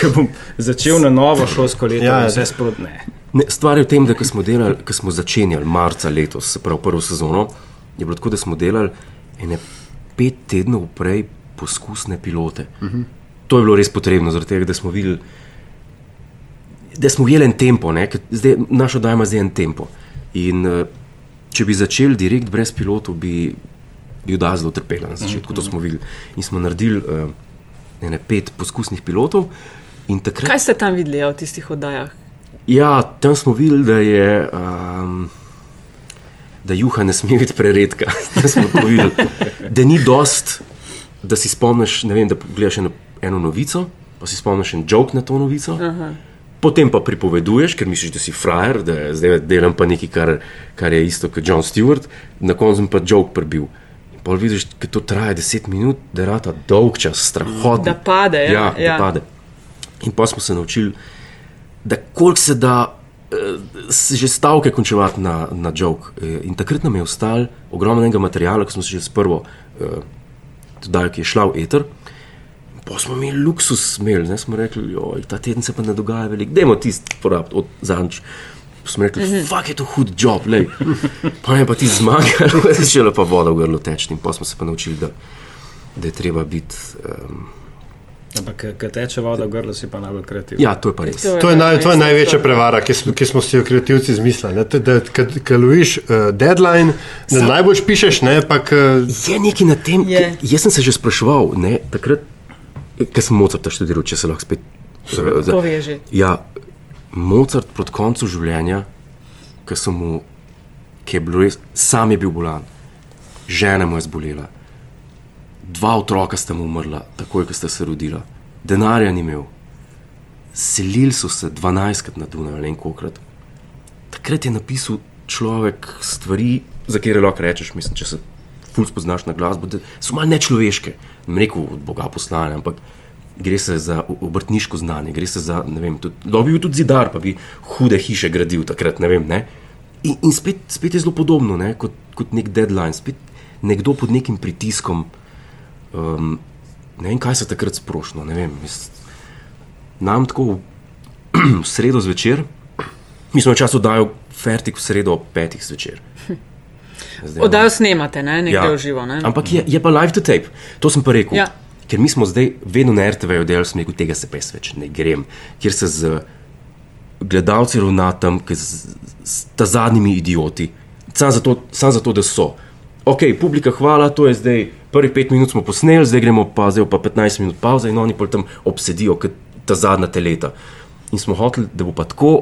Ko bom začel na novo šolsko leto, Ja, ja, ja. vse sproti ne. Ne, stvar je v tem, da ko smo, delali, ko smo začenjali marca letos, se pravi prvo sezono, je bilo tako, da smo delali ene pet tednov prej poskusne pilote. Uh -huh. To je bilo res potrebno, tega, da smo videli, da smo ujeli en tempo, ne, zdaj, naša oddaja ima zdaj en tempo. In eh, če bi začeli direkt brez pilotov, bi bil da zelo trpela na začetku, to smo videli. In smo naredili uh, ene pet poskusnih pilotov. In takrat Kaj ste tam videli ja, v tistih oddajah? Ja, tam smo videli, da je. Um, da juha ne sme biti preredka. Da, smo to videli. da ni dost, da si spomniš, vem, da pogledaš eno, eno novico, pa si spomniš en jok na to novico. Aha. Potem pa pripoveduješ, ker misliš, da si frajer, da zdaj delam pa nekaj, kar, kar je isto kot John Stewart, na koncu pa jok prebil. In pa vidiš, da to traja 10 minut, da je ta dolg čas, strahotno. Da pade, ja, ja, ja. da pade. In pa smo se naučili, da koliko se da že stavke končevati na, na jok. Eh, In takrat nam je ostal ogromnega materiala, ko smo se že s prvo oddajo, ki je šla v eter. Pa smo imeli luksus, imeli, ne smo rekli, joj, ta teden se pa ne dogaja veliko, dajmo tisti porabiti od zadnjič. Pa Smo rekli, Mhm. fuk je to hud job. Pa je pa ti zmagal, začela pa voda v grlu teči. In pa smo se pa naučili, da, da je treba biti. Um, Ampak, ko teče voda v grlu, si pa najbolj kreativni. ja, to je pa res. To je, naj, to je največja prevara, ki smo, ki smo si jo kreativci izmislili. ko loviš uh, deadline, da Sam- najbolj pišeš, ne pa k, Je nekaj na tem, Je. jaz sem se že spraševal, ne, takrat, ko sem Mozarta študiral, če se lahko spet. za- Poveži. Ja, Mozart proti koncu življenja, ki so mu, ki je bilo res, sam je bil bolan, žena mu je zbolela, dva otroka sta mu umrla, takoj, ko sta se rodila, denarja ni imel, selili so se 12krat na Dunaj, ne kolikrat. Takrat je napisal človek stvari, za katere lahko rečeš, mislim, če se ful spoznaš na glasbo, da so malo nečloveške. Ne rekel od Boga poslane, ampak gre se za obrtniško znanje, gre se za, ne vem, tudi, da bi bil tudi zidar, pa bi hude hiše gradil takrat, ne vem. Ne? In, in spet, spet je zelo podobno, ne? kot, kot nek deadline, spet nekdo pod nekim pritiskom. Um, ne vem, kaj se takrat sprošilo. vem, jaz- Nam tako v, v sredo zvečer, mi smo včasih oddajali fertik v sredo ob petih zvečer. Zdaj, Oddajo snemate, ne, nekaj ja. živo. Ne? Ampak je, je pa live to tape, to sem pa rekel. Ja. Ker mi smo zdaj vedno na RTV-ju delali, sem rekel, tega se pa jaz več ne grem, kjer se z gledalci ravna tam, ki z, z ta zadnjimi idioti, samo zato, sam zato, da so. Ok, publika, hvala, to je zdaj prvih pet minut smo posneli, zdaj gremo pa, zdaj pa 15 minut pauze in oni pa tam obsedijo, kot ta zadnja teleta. In smo hoteli, da bo pa tako,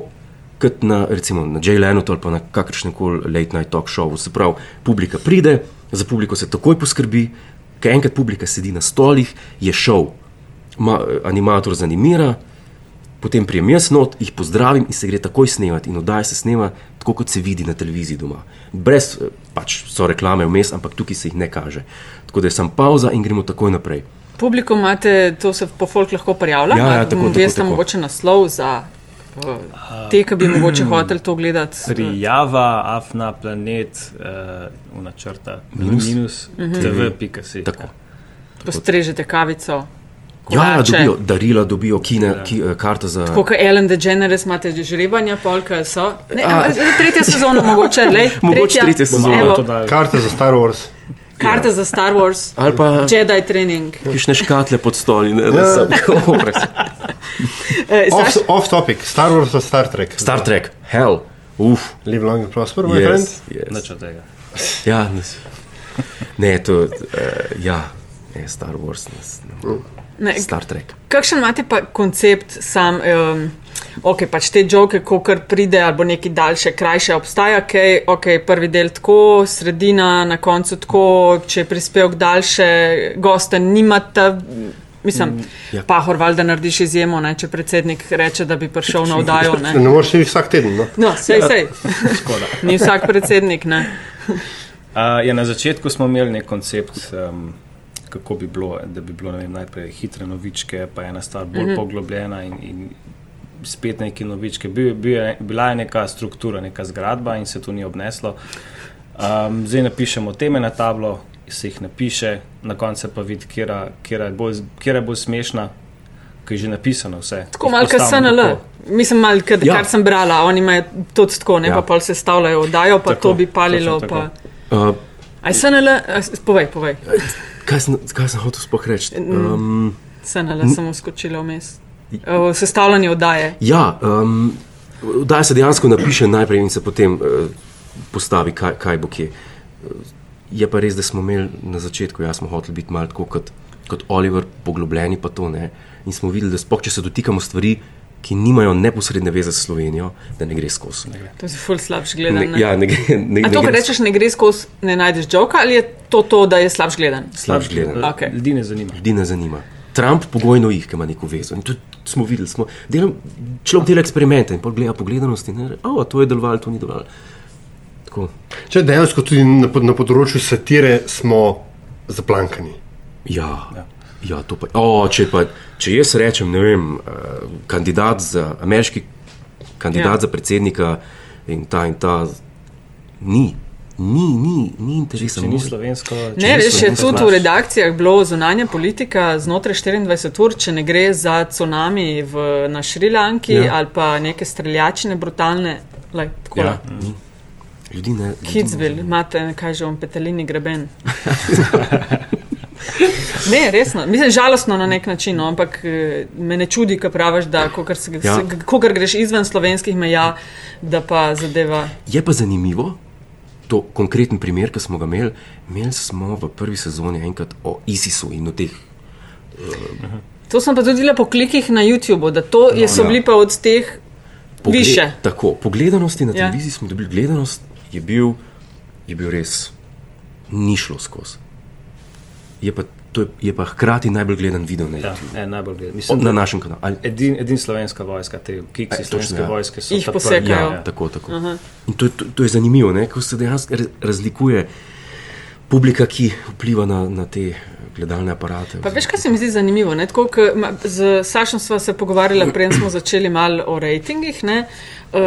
kot na, recimo, na Jay Lenotu ali pa na kakršnem koli late night talk showu. Se pravi, publika pride, za publiko se takoj poskrbi, ker enkrat publika sedi na stolih, je šov. Ma, animator zanimira, potem prijem jaz not, jih pozdravim in se gre takoj snemati. In oddaj se snema tako, kot se vidi na televiziji doma. Brez, eh, pač so reklame vmes, ampak tukaj se jih ne kaže. Tako da je sam pauza in gremo takoj naprej. Publiko imate, to se po folk lahko prijavlja. Ja, ja, tako, tako, Veste tako. mogoče naslov za uh, te, ki bi mogoče hoteli to gledati. Prijava, afna, planet, uh, v načrta, minus, minus tv.si. Tako. Postrežete kavico. Ja, ja, kolače. dobijo darila, dobijo kine, ki, eh, karte za. Tako kot Ellen DeGeneres, imate že žrebanja, polka so. Ne, A. a, tretja sezona, mogoče. Lej, Mogoče tretja sezona. Evo, To dali. karte za Star Wars. Karte za Star Wars, Ali pa Jedi training. kišne škatle pod stoli, ne, da Ja. brez. Eh, Off, off topic, Star Wars pa Star Trek. Star Trek, hell, uf, Live long and prosper, my friend. yes, yes. Nič od tega. Ja, ne, ne to, uh, ja, ne Star Wars, ne, Mm. Ne, Star Trek. Kakšen imate pa koncept sam? Um, Ok, pač te žoke, ko kar pride, ali neki daljše, krajše, obstaja, kaj, ok, prvi del tako, sredina, na koncu tako, če je prispevek daljše, gosta nimata. Mislim, ja. ja. pa Horval, da narediš izjemo, ne, če predsednik reče, da bi prišel na oddajo. Ne, Ne moreš iti vsak teden. No? no, sej, sej. Škoda. Ni vsak predsednik, ne. Uh, ja, na začetku smo imeli nek koncept, um, kako bi bilo, da bi bilo vem, najprej hitre novičke, pa ena stvar bolj mm -hmm. poglobljena in, in spet neke novičke. Bil, bil bila je neka struktura, neka zgradba in se to ni obneslo. Um, zdaj napišemo teme na tablo, se jih napiše, na koncu pa vidi, kera je bolj, bolj smešna. Ki je že napisano vse. Tako malo, kot SNL. Tako. Mislim, malo, kad, ja. kar sem brala, oni imajo tudi tako, ne ja. pa pol se stavljajo, oddajo, pa tako, to bi palilo. Pa... Uh, Aj SNL, povej, povej. kaj, sem, kaj sem hotel sploh reči? Um, SNL sem uskočila vmes. Uh, sestavljanje oddaje. Ja, um, oddaja se dejansko napiše najprej in se potem uh, postavi, kaj, kaj bo kje. Je pa res, da smo imeli na začetku, jaz smo hoteli biti malo tako kot, kot Oliver, poglobljeni pa to ne. In smo videli, da spoh, če se dotikamo stvari, ki nimajo neposredne veze s Slovenijo, da ne gre skozi. Ne gre. To je ful slabš gledan. Ne, ja, ne gre. Ne, A to, kar rečeš, ne gre skozi, ne najdeš joka ali je to to, da je slabš gledan? Slabš gledan. Okay. Ljudi ne zanima. Ljudi ne zanima. Trump pogojno jih, ki ima neko vezo. In to smo videli. Smo, delam, človek dela eksperimente in pol gleda pogledanost in reče, oh, to je delovalo, to ni delovalo. Tako. Če dejansko tudi na, na področju satire smo zaplankani. Ja, ja. ja to pa. O, če, pa če jaz rečem, ne vem, uh, kandidat za ameriški kandidat ja. za predsednika in ta in ta, ni, ni, ni, ni interesa. Če ni moj. slovensko, če Ne, ni res je tudi v redakcijah bilo zunanja politika znotraj 24 ur, če ne gre za tsunami v, na Šrilanki ja. Ali pa neke streljačine brutalne. Lej, tako, Ja, ni. Ljudi ne. Kidsville, imate, kaj že vam petelini greben. Ne, resno. Mislim, žalostno na nek način, no, ampak eh, me ne čudi, ko praviš, da kokar se, Ja. kokar greš izven slovenskih meja, da pa zadeva. Je pa zanimivo, to konkreten primer, ki smo ga imeli. Imeli smo v prvi sezoni enkrat o ISIS-u in o teh. To sem pa tudi videla po klikih na YouTubu, da to je, so ja. bili pa od teh više. Tako, po gledanosti na Ja. televiziji smo dobili gledanost, je bil, je bil res ni šlo skozi. Je pa, to je, pa hkrati najbolj gledan video na Ja, YouTubu. ne, najbolj gledam. Od, Mislim, na da našem kanalu. Ali- edin, edin slovenska vojska, te kiksi E, točno, slovenske ja. vojske so Jih posekajo. prvi, Ja, tako, tako. In to, je- to, to je zanimivo, ne, kako se dejansko ra- razlikuje publika, ki vpliva na, na te gledalne aparate. Pa veš, kaj se mi zdi zanimivo? Ne? Tako, k, ma, z Sašom sva se pogovarjala, preden smo začeli malo o rejtingih. Ne? Uh,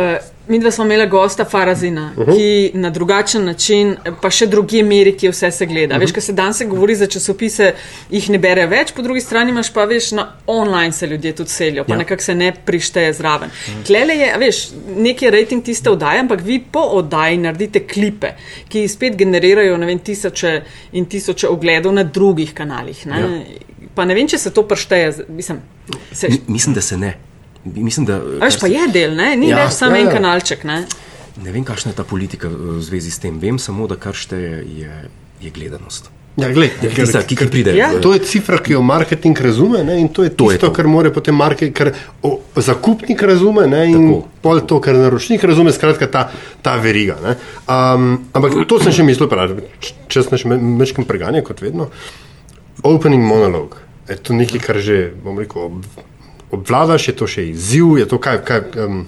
mi dva smo imela gosta Farazina, uh -huh. ki na drugačen način, pa še drugi meri, ki vse se gleda. Uh -huh. Veš, kaj se danes govori za časopise, jih ne bere več, po drugi strani imaš pa veš, na online se ljudje tudi selijo, pa ja. Nekako se ne prišteje zraven. Uh -huh. Klele je, a veš, neki rejting tiste oddaje, ampak vi po oddaji naredite klipe, ki spet generirajo ne vem, tisoče in tisoče ogledov na drugih kanalih. Ne? Ja. Pa ne vem, če se to pršteje. z- Mislim, se, Mi, mislim, da se ne. Mislim, da, a veš, pa je del, ne? ni ja, Ja, več samo ja, ja, en ja. kanalček. Ne? Ne vem, kakšna je ta politika v zvezi s tem. Vem samo, da kar šteje je, je gledanost. Ja, gled, Tista, ki, ki pride. Ja. v- To je cifra, ki jo marketing razume ne, in to je To je tisto, to. kar more potem market, kar o, zakupnik razume ne, in Tako. pol to, kar naročnik razume, skratka ta, ta veriga. Ne. Um, ampak to sem še mislil, pravi, če sem še mečkim preganje, kot vedno. Opening monolog. Je to nekaj, kar že, bom rekel, obvladaš, je to še izziv, je to kaj, kaj um,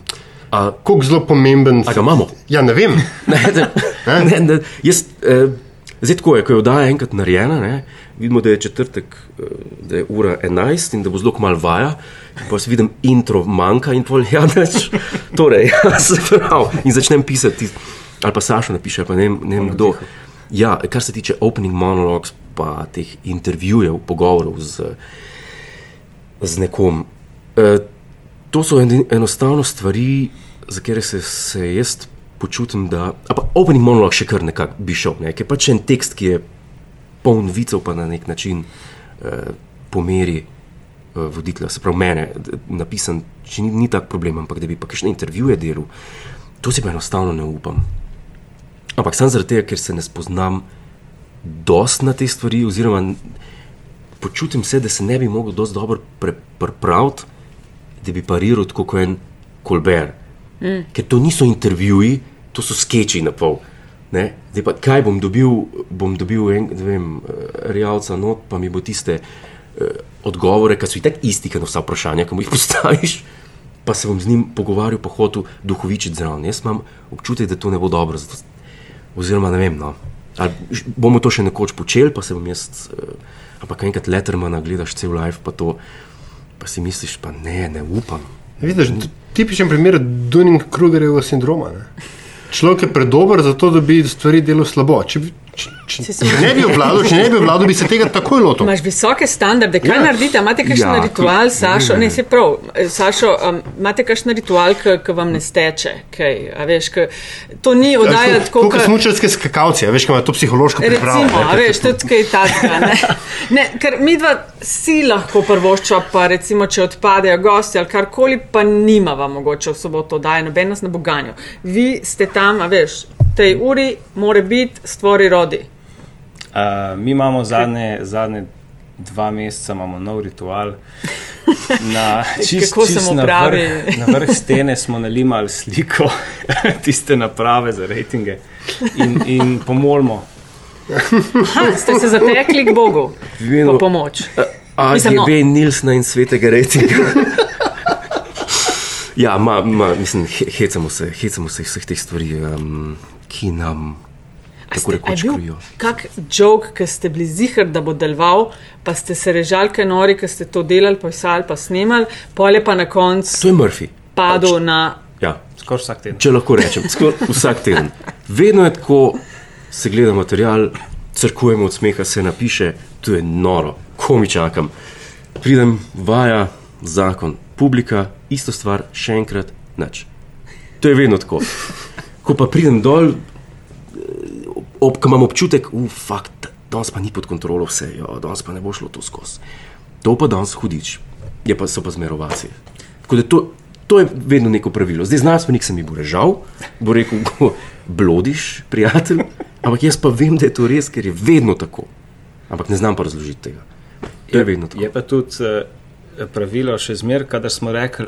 A, koliko zelo pomemben. A ga imamo? Ja, ne vem. ne, ne, ne, ne, jaz, eh, zdaj tako je, ko je oddaja enkrat narejena, ne, vidimo, da je četrtek, eh, da je ura 11 in da bo zelo malo vaja. Pa si vidim, intro manjka in pol, ja, neč. Torej, ja, se pravi. In začnem pisati, ali pa Saša napiše, pa ne vem, ne vem kdo. Ja, kar se tiče opening monologues, pa teh intervjujev, pogovorov z, z nekom. E, to so en, enostavno stvari, za katere se, se jaz počutim, da. a Pa opening monolog še kar nekako bi šel, ne? ker pač en tekst, ki je poln vicev, pa na nek način eh, pomeri eh, voditelja, se pravi mene, napisan, če ni, ni tak problem, ampak da bi pa kakšne intervjuje delal, to si pa enostavno ne upam. Ampak samo zaradi tega, ker se ne spoznam dost na te stvari, oziroma počutim se, da se ne bi mogel dosti dobro pre- pripraviti, da bi pariral tako kot en kolber. Mm. Ker to niso intervjuji, to so skeči na pol. Ne? Zdaj pa, kaj bom dobil, bom dobil en, ne vem, eh, realca not, pa mi bo tiste uh, odgovore, ki so itak isti, kot na vsa vprašanja, ki mu jih postaviš, pa se bom z njim pogovarjal, pa hotel duhovičiti zraven. Jaz imam občutek, da to ne bo dobro. Zato, oziroma, ne vem, no. Ali bomo to še nekoč počeli, pa se bom jaz, uh, ampak enkrat Lettermana gledaš cel live, pa to, pa si misliš, pa ne, ne upam. Vidiš, tipičen primer Dunning-Krugerjevega sindroma. Ne? Človek je predober za to, da bi stvari delal slabo. Če, bi- če, če, če ne bi obvladal, če ne bi obvladal, bi se tega takoj lotil. Imaš visoke standarde, kaj Ja. ja. naredite? Imate kakšen Ja, ja, ritual, Sašo? Ne, se prav, Sašo, um, imate kakšen ritual, ki vam ne steče? Kaj, a veš, k, to ni oddaja tako, kot smučarske skakalce, a veš, kaj ima to psihološko pripravo. Recimo, ne, a veš, tudi kaj takega. Ne? Ne, ker mi dva si lahko prvošča, pa recimo, če odpadejo gosti ali karkoli, pa nimava mogoče v soboto oddaje, noben nas ne bo ganjal. Vi ste tam, a veš, tej uri mora biti stvori rodi. Uh, mi imamo zadnje, zadnje dva meseca imamo nov ritual. Na, čist, Kako čist na vrh- Na vrh stene smo nalimali sliko, tiste naprave za rejtinge in, in pomolimo. Ha, ste se zatekli k Bogu V imenu- po pomoč. Mislim, no. AGB, Nilsna in svetega rejtinga. ja, ma, ma, mislim, he, hecamo se, hecamo se vseh teh stvari, um, ki nam tako rekoč krujo. Kak jok, ki ste bili zihar, da bo deloval, pa ste se režali, kaj nori, ki ste to delali, pisali, pa snemali, pole pa na koncu To je Murphy. padel na. Ja, Skoraj vsak teden. če lahko rečem, skoraj vsak teden. Vedno je tako, se gleda material, crkujemo od smeha, se napiše, to je noro, ko mi čakam. Pridem, vaja, zakon, publika, isto stvar, še enkrat, nič. To je vedno tako. Ko pa pridem dol, ob, ko imam občutek, ufak, danes pa ni pod kontrolo vse, jo, danes pa ne bo šlo to skozi. To pa danes hudič, je pa so pa zmerovacije. Tako da to, to je vedno neko pravilo. Zdaj znanstvenik se mi bo režal, bo rekel, ko blodiš, prijatelj, ampak jaz pa vem, da je to res, ker je vedno tako. Ampak ne znam pa razložiti tega. To je vedno tako. Je pa tudi uh, pravilo še zmeraj, kadar smo rekli,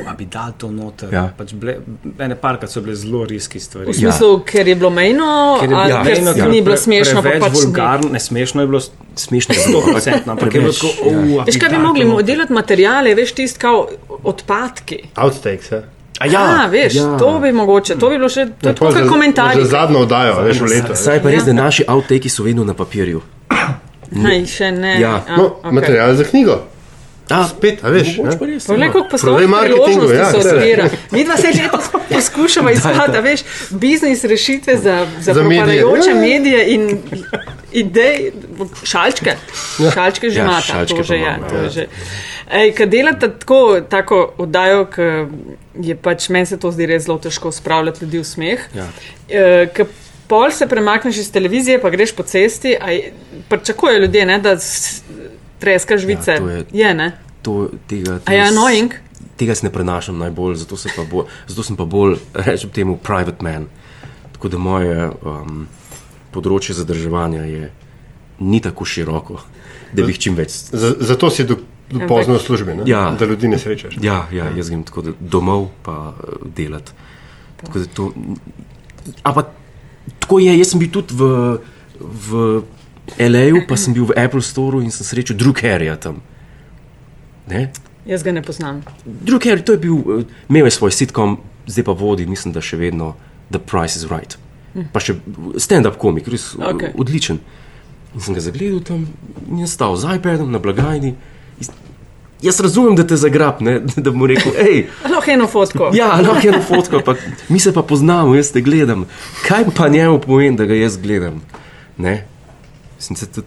da bi dal to noter. Ja. Pač bile, ene parkrat so bile zelo riski stvari. V smislu, ja. ker je bilo mejno, Ker je bilo ker mejno, ja, ker ni bilo pre- smešno, pa preveč pač ne. vulgarno, ne smešno je bilo Smešno je 100%, ampak je bilo tako, oh, Veš, kaj bi mogli delati materiale, veš, tisti kao odpadki. Outtakes, ja. A ja, A, veš, ja. to bi mogoče, to bi bilo še to je tako kot komentarji. Za zadnjo oddajo, veš, v letu. Saj pa res, Ja. da naši outtaki so vedno na papirju. Aj, še ne. Ja. No, okej. material za knjigo. A, Spet, a veš. ne? ja. koliko Prodaj poslovnih marketingu, priložnosti ja, se odpira. Mi dva se že letos poskušamo iskati, a veš, biznis rešitve za, za, Za medije. propadajoče Ja, ja. medije in idej, šalčke. Šalčke že Ja, imata, šalčke to že je. ja. že. Ej, kad delate tako, tako oddajo, ki je pač meni se to zdi res zelo težko spravljati ljudi v smeh. Ja. E, pol se premakneš iz televizije, pa greš po cesti, pričakujejo ljudje, ne, da treskaš žvice. to je- je, ne? To, tega, A je annoying? Tega se ne prenašam najbolj, zato, se pa bolj, zato sem pa bolj, rečem temu, private man. Tako da moje um, področje zadrževanja je ni tako široko, da bi jih čim več. Z- Zato si do, do pozno v službi, ne? Ja. da ljudi ne srečaš. Ja, ja jaz grem tako da domov pa uh, delati. Tako da to, ampak tako je, jaz sem bil tudi v, v L.A.U., pa sem bil v Apple Store in sem srečal drug Harryja tam. Ne? Jaz ga ne poznam. Harry, to je bil, uh, imel je svoj sitkom, zdaj pa vodi, mislim, da še vedno The Price is Right. Pa še stand-up komik, res Hm. Okej. okay. odličen. In sem ga zagledal tam in je stal z iPadom na blagajni. Jaz razumem, da te zagrab, ne? da mu rekel, hej, Lahko eno fotko. ja, lahko eno fotko, pa mi se pa poznamo, jaz te gledam. Kaj pa njemu pomeni, da ga jaz gledam? Ne? Se tudi,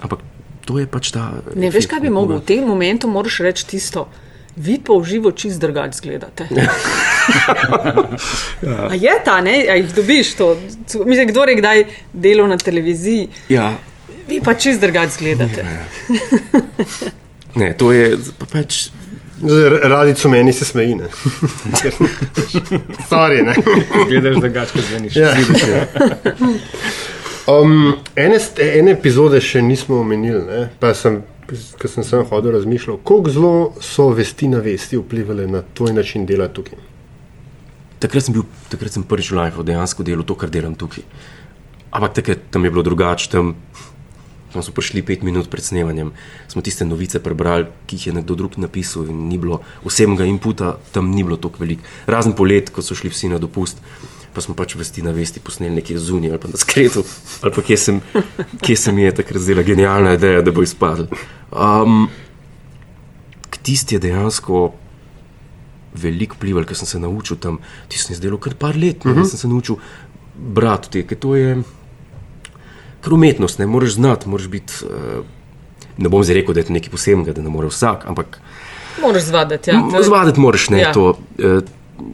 ampak to je pač ta. Ne veš, kaj bi mogel v tem momentu, moraš reči tisto. Vi pa v živo čist drugače izgledate. A je ta, ne? A jih dobiš to? Mislim, kdo je kdaj delal na televiziji, Ja, vi pa čist drugače izgledate. ne, to je pa pač. Radico meni se smeji. ne. Sorry, ne. Gledaš, da gačke zveniš. Ja. Um, ene, ene epizode še nismo omenili, ne? pa sem ko sem sem hodil, razmišljal, kako zelo so vesti na vesti vplivali na tvoj način dela tukaj. Takrat sem bil, takrat sem prvič v Lifeu dejansko delal to, kar delam tukaj. Ampak takrat tam je bilo drugače, tam, tam smo prišli pet minut pred snemanjem, smo tiste novice prebrali, ki jih je nekdo drug napisal in ni bilo osebnega inputa, tam ni bilo tako veliko. Razen polet, ko so šli vsi na dopust, pa smo pač vesti na vesti posneli nekje zunaj ali pa na skretu, ali pa kje sem, kje se mi je takrat zdela genialna ideja, da bo izpadel. Um, tisti je dejansko veliko vplival, ker sem se naučil tam, ti sem zdelo kar par let, uh -huh. sem se naučil brati te, ker to je kar umetnost, ne moreš znati, moraš biti. Uh, ne bom zdaj rekel, da je to nekaj posebnega, da ne more vsak, ampak. Moraš zvaditi. Ja. Zvaditi moraš ne ja. to. Uh,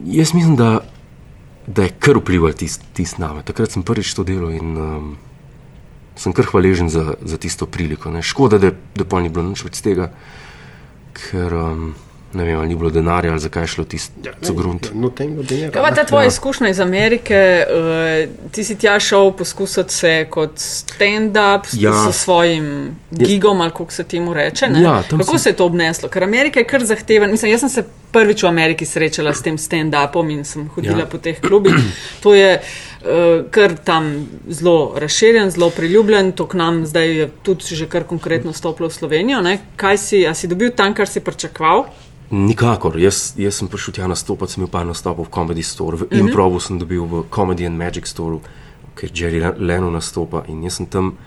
jaz mislim, da, da je kar vplival tisti tist name. Takrat sem prvič to delal in um, sem kar hvaležen za, za tisto priliko. Ne. Škoda, da, da pa ni bilo nič več tega, ker. Um, ne vem, ali ni bilo denarja ali zakaj je šlo tisto ja, grunt. No, denarja. Kaj pa ta tvoja ja. izkušnja iz Amerike? Uh, ti si tja šel poskusiti se kot stand-up ja. s svojim gigom, ali kako se temu reče. Ja, kako sem... se je to obneslo? Ker Amerika je kar zahteven. Mislim, jaz sem se prvič v Ameriki srečala s tem stand-upom in sem hodila ja. po teh klubih. To je uh, kar tam zelo razširjen, zelo priljubljen, to k nam zdaj je tudi že kar konkretno stopilo v Slovenijo. Ne? Kaj si, si dobil tam, kar si pričakoval? Nikakor. Jaz, jaz sem prišel tja nastopati, sem imel par nastopov v Comedy Store, v mm -hmm. Improvu sem dobil v Comedy and Magic Store, ker Jerry Leno nastopa. In jaz sem tam,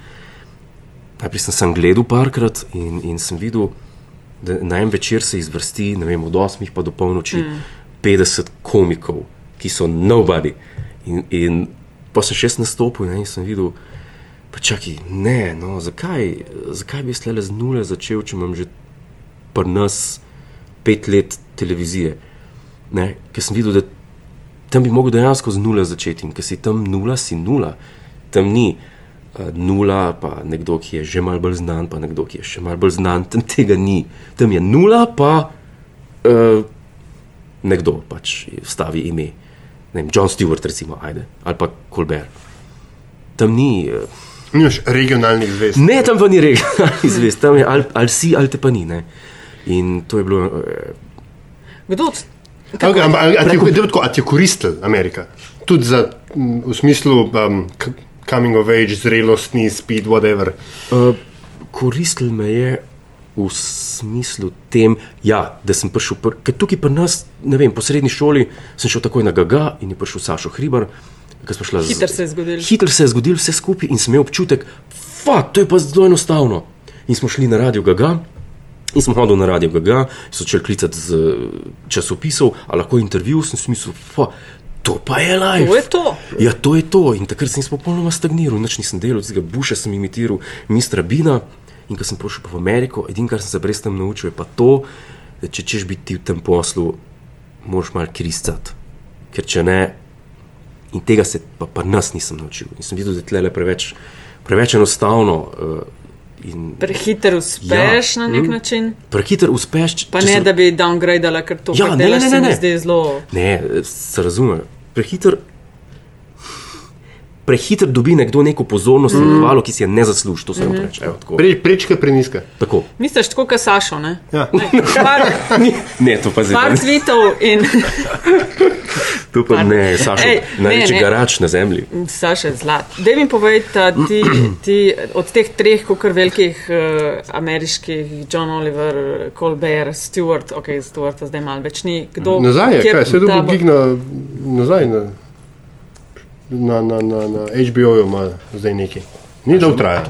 najprej sem, sem gledal parkrat in, in sem videl, da na en večer se izvrsti, ne vem, od 8 pa do polnoči, mm. 50 komikov, ki so nobody. In, in pa sem še nastopil ne, in sem videl, pa čakaj, ne, no, zakaj, zakaj bi se le z nule začel, če imam že pri nas pet let televizije. Ne? Ker sem videl, da tam bi lahko dejansko z nula začeti. Ker si tam nula, si nula. Tam ni uh, nula, pa nekdo, ki je že malo bolj znan, pa nekdo, ki je še malo bolj znan. Tam tega ni. Tam je nula, pa uh, nekdo pač stavi ime. Ne vem, John Stewart, recimo, ajde, ali pa Colbert. Tam ni. Uh, Nimaš regionalnih zvest. Ne, tam pa ni regionalnih zvest, tam je ali, ali si, ali te pa ni. Ne. In to je bilo. Uh, Kdo? Okay, ampak ali ti je koristil Amerika? Tudi za, v smislu um, coming of age, zrelostni, speed, whatever. Uh, koristil me je v smislu tem, ja, da sem prišel. Pr tukaj pri nas, ne vem, po srednji šoli sem šel takoj na Gaga in je prišel Sašo Hribar. Hitro se je zgodil. Hitro se je zgodil vse skupaj in sem imel občutek, da je to zelo enostavno. In smo šli na radio Gaga. In smo hodili na radio GG, so začeli klicati z časopisov, ali lahko intervju, sem si mislil, pa to pa je live. To je to. Ja, to je to. In takrat sem popolnoma stagniral, noč nisem delal, tega buša sem imitiral, mistra Bina. In ko sem prišel v Ameriko, edino, kar sem se brez tem naučil, je pa to, da če češ biti v tem poslu, moraš malo kristati. Ker če ne, in tega se pa, pa nas nisem naučil. In sem videl, da je tle preveč, preveč enostavno. Uh, Prehiter uspeš ja, na nek mm, način. Prehiter uspeš. Pa ne, sem... da bi downgradala, ker to ja, ne, ne, ne, ne. zdaj zelo. Ne, se razume. Prehiter. Prehiter dobi nekdo neko pozornost mm. in hvalo, ki si je ne zasluži. To se mm -hmm. reče. Pre, prečke preniske. Tako. Misliš, tako kot Sašo? Ne, ja. ne, ne to pa zdaj. Par tweetov in. Tu pa ne, Saša, največji garač na zemlji. Saša, zlat. Da mi povej, ti, ti od teh treh, kar velikih uh, ameriških, John Oliver, Colbert, Stewart, ok, Stewart zdaj malo več ni. Kdo, nazaj je, kaj se je dobil gig na, nazaj na, na, na, na, na HBO-ju, ima zdaj neki. Ni da utraja.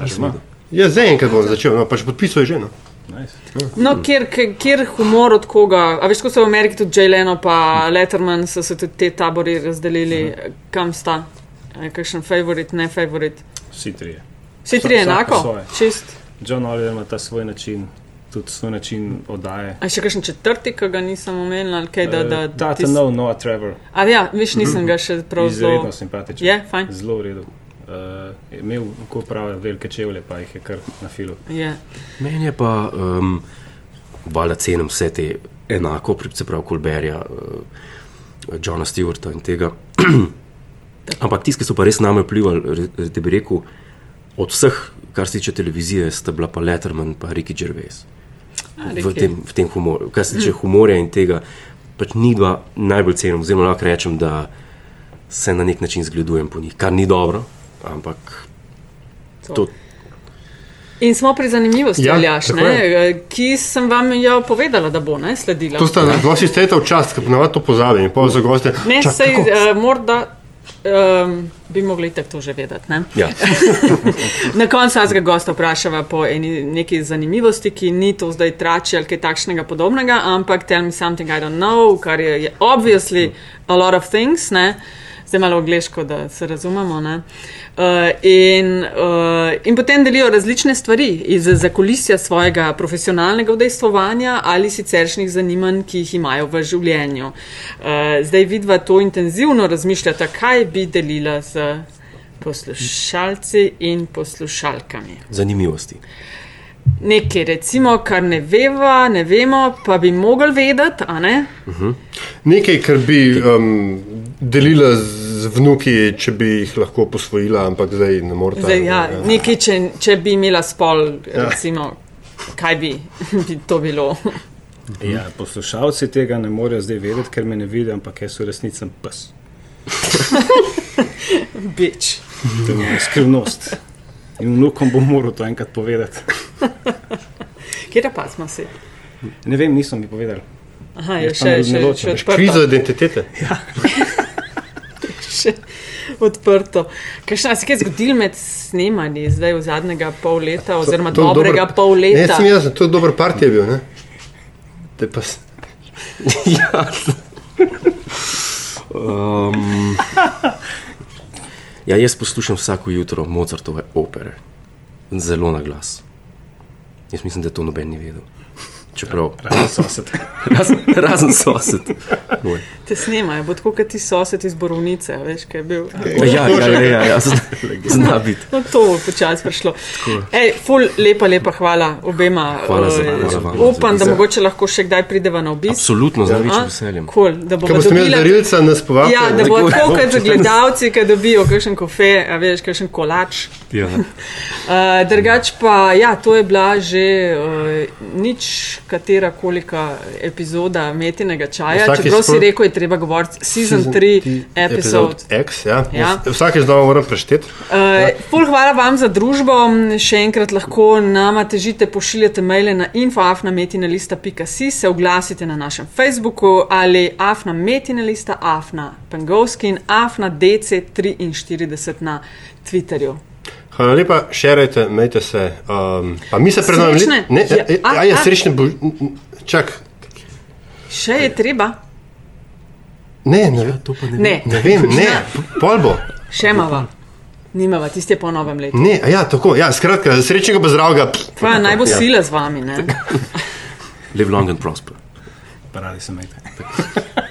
Ja, zdaj enkrat bom začel, no, pač podpisuje že. No. No, kjer, kjer humor od koga? A veš, ko so v Ameriki tudi Jay Leno pa Letterman, so se tudi te tabori razdelili, -huh. kam sta, kakšen favorit, ne favorit. Vsi trije. Vsi trije enako? Čist. John Oliver ima ta svoj način. Tudi svoj način oddaje. A še kakšen četrti, ki ga nisem omenil, ali kaj da. da, da tis... no, no, Trevor. A ja, viš, nisem ga še prav zelo. Zelo simpatičen. Je, fajn. Zelo v redu uh, imel tako prave velike čevlje, pa jih je kar na filu. Yeah. Meni je pa, um, valjda cenim vse te enako, se pravi, Kolberja, uh, Johna Stewarta in tega. Ampak tisti, ki so pa res name vplivali, da bi rekel, od vseh, kar se tiče televizije, sta bila pa Letterman in Ricky Gervais. A, V tem, v tem humorju. Kar se tiče humorja in tega, pač ni dva najbolj cenim, oziroma lahko rečem, da se na nek način zgledujem po njih, kar ni dobro, ampak to, In smo pri zanimivosti, Ja, ja, Aljaš, ki sem vam jo povedala, da bo ne, sledila. To sta dva sistema v čast, ki ponavadi to pozabi in pol za goste. Ne, čak, sej, uh, morda um, bi mogli tako to že vedeti. Ne? ja. Na koncu vsakega gosta vprašava po eni neki zanimivosti, ki ni to zdaj trači ali kaj takšnega podobnega, ampak tell me something I don't know, kar je, je obviously a lot of things. Ne? Zdaj malo angliško, da se razumemo. Uh, in, uh, in potem delijo različne stvari iz zakulisja svojega profesionalnega udejstvovanja ali siceršnjih zanimanj, ki jih imajo v življenju. Uh, zdaj vidva to intenzivno razmišljata, kaj bi delila z poslušalci in poslušalkami. zanimivosti. Nekaj, recimo, kar ne veva, ne vemo, pa bi mogli vedeti, a ne? Nekaj, kar bi um, delila z vnuki, če bi jih lahko posvojila, ampak zdaj ne morete. Zdaj, ja, nekaj, če, če bi imela spol, recimo, kaj bi, bi to bilo. Ja, poslušalci tega ne morejo zdaj vedeti, ker me ne vidijo, ampak jaz v resnici sem pes. Bič. To je skrivnost. In vnukom bom moral to enkrat povedati. Kje pa smo si? Ne vem, niso mi povedali. Aha, je Jaz še, ne še, ločim. še Kviza odprto. identitete. Še odprto. Kaj se je zgodilo med snemanji zdaj v zadnjega pol leta, oziroma To je dobrega dober- pol Ne, leta? sem jaz, to je dober partij bil. Ne? Te pa s- ja. Um, ja, jaz poslušam vsako jutro Mozartove opere, zelo na glas. Jaz mislim, da to noben ni vedel. Čeprav, Razen sosed. razen, razen sosed. Moj. Te snemajo, bo tako kot ti sosed iz Borovnice, veš, kaj je bil. Ja, ja, ja, ja, ja zna, zna biti. No, to bo počasi prišlo. Ej, ful, lepa, lepa hvala obema. Hvala za- Eh, vam. Upam, da mogoče lahko še kdaj prideva na obisk. Absolutno, z A? največjim veseljem. Cool, da bomo boste imeli darilca, nas povabite. Ja, da bo Tako- kot za gledalci, ki dobijo kakšen kofe, a veš, kakšen kolač. Ja. Uh, drugač pa, ja, to je bila že uh, nič katera kolika epizoda metinega čaja. Čeprav si rekel, je treba govoriti season 3 epizod. X, ja. Ja. Vsakeč znova moram prešteti. Uh, ful hvala vam za družbo. Še enkrat lahko nama težite, pošiljate maile na infoafnametinalista.si, se oglasite na našem Facebooku ali afnametinalista, afna pengovski in afna DC43 na Twitterju. Hvala lepa, šerajte, majte se. Um, pa mi se pred nami Srečne? Ne, Ja, ja, a, ja, ja, a. srečne bož... Čak, Še je treba? Ne, ne, Ja, to pa ne, Ne, ne vem, ne, pol bo. še imava. Nimava, tiste je po novem letu. Ne, a ja, tako, ja, skratka, srečnega pa zdravega. Tvoja naj bo Ja. sila z vami. Ne? Live long and prosper. Paradi se mejte.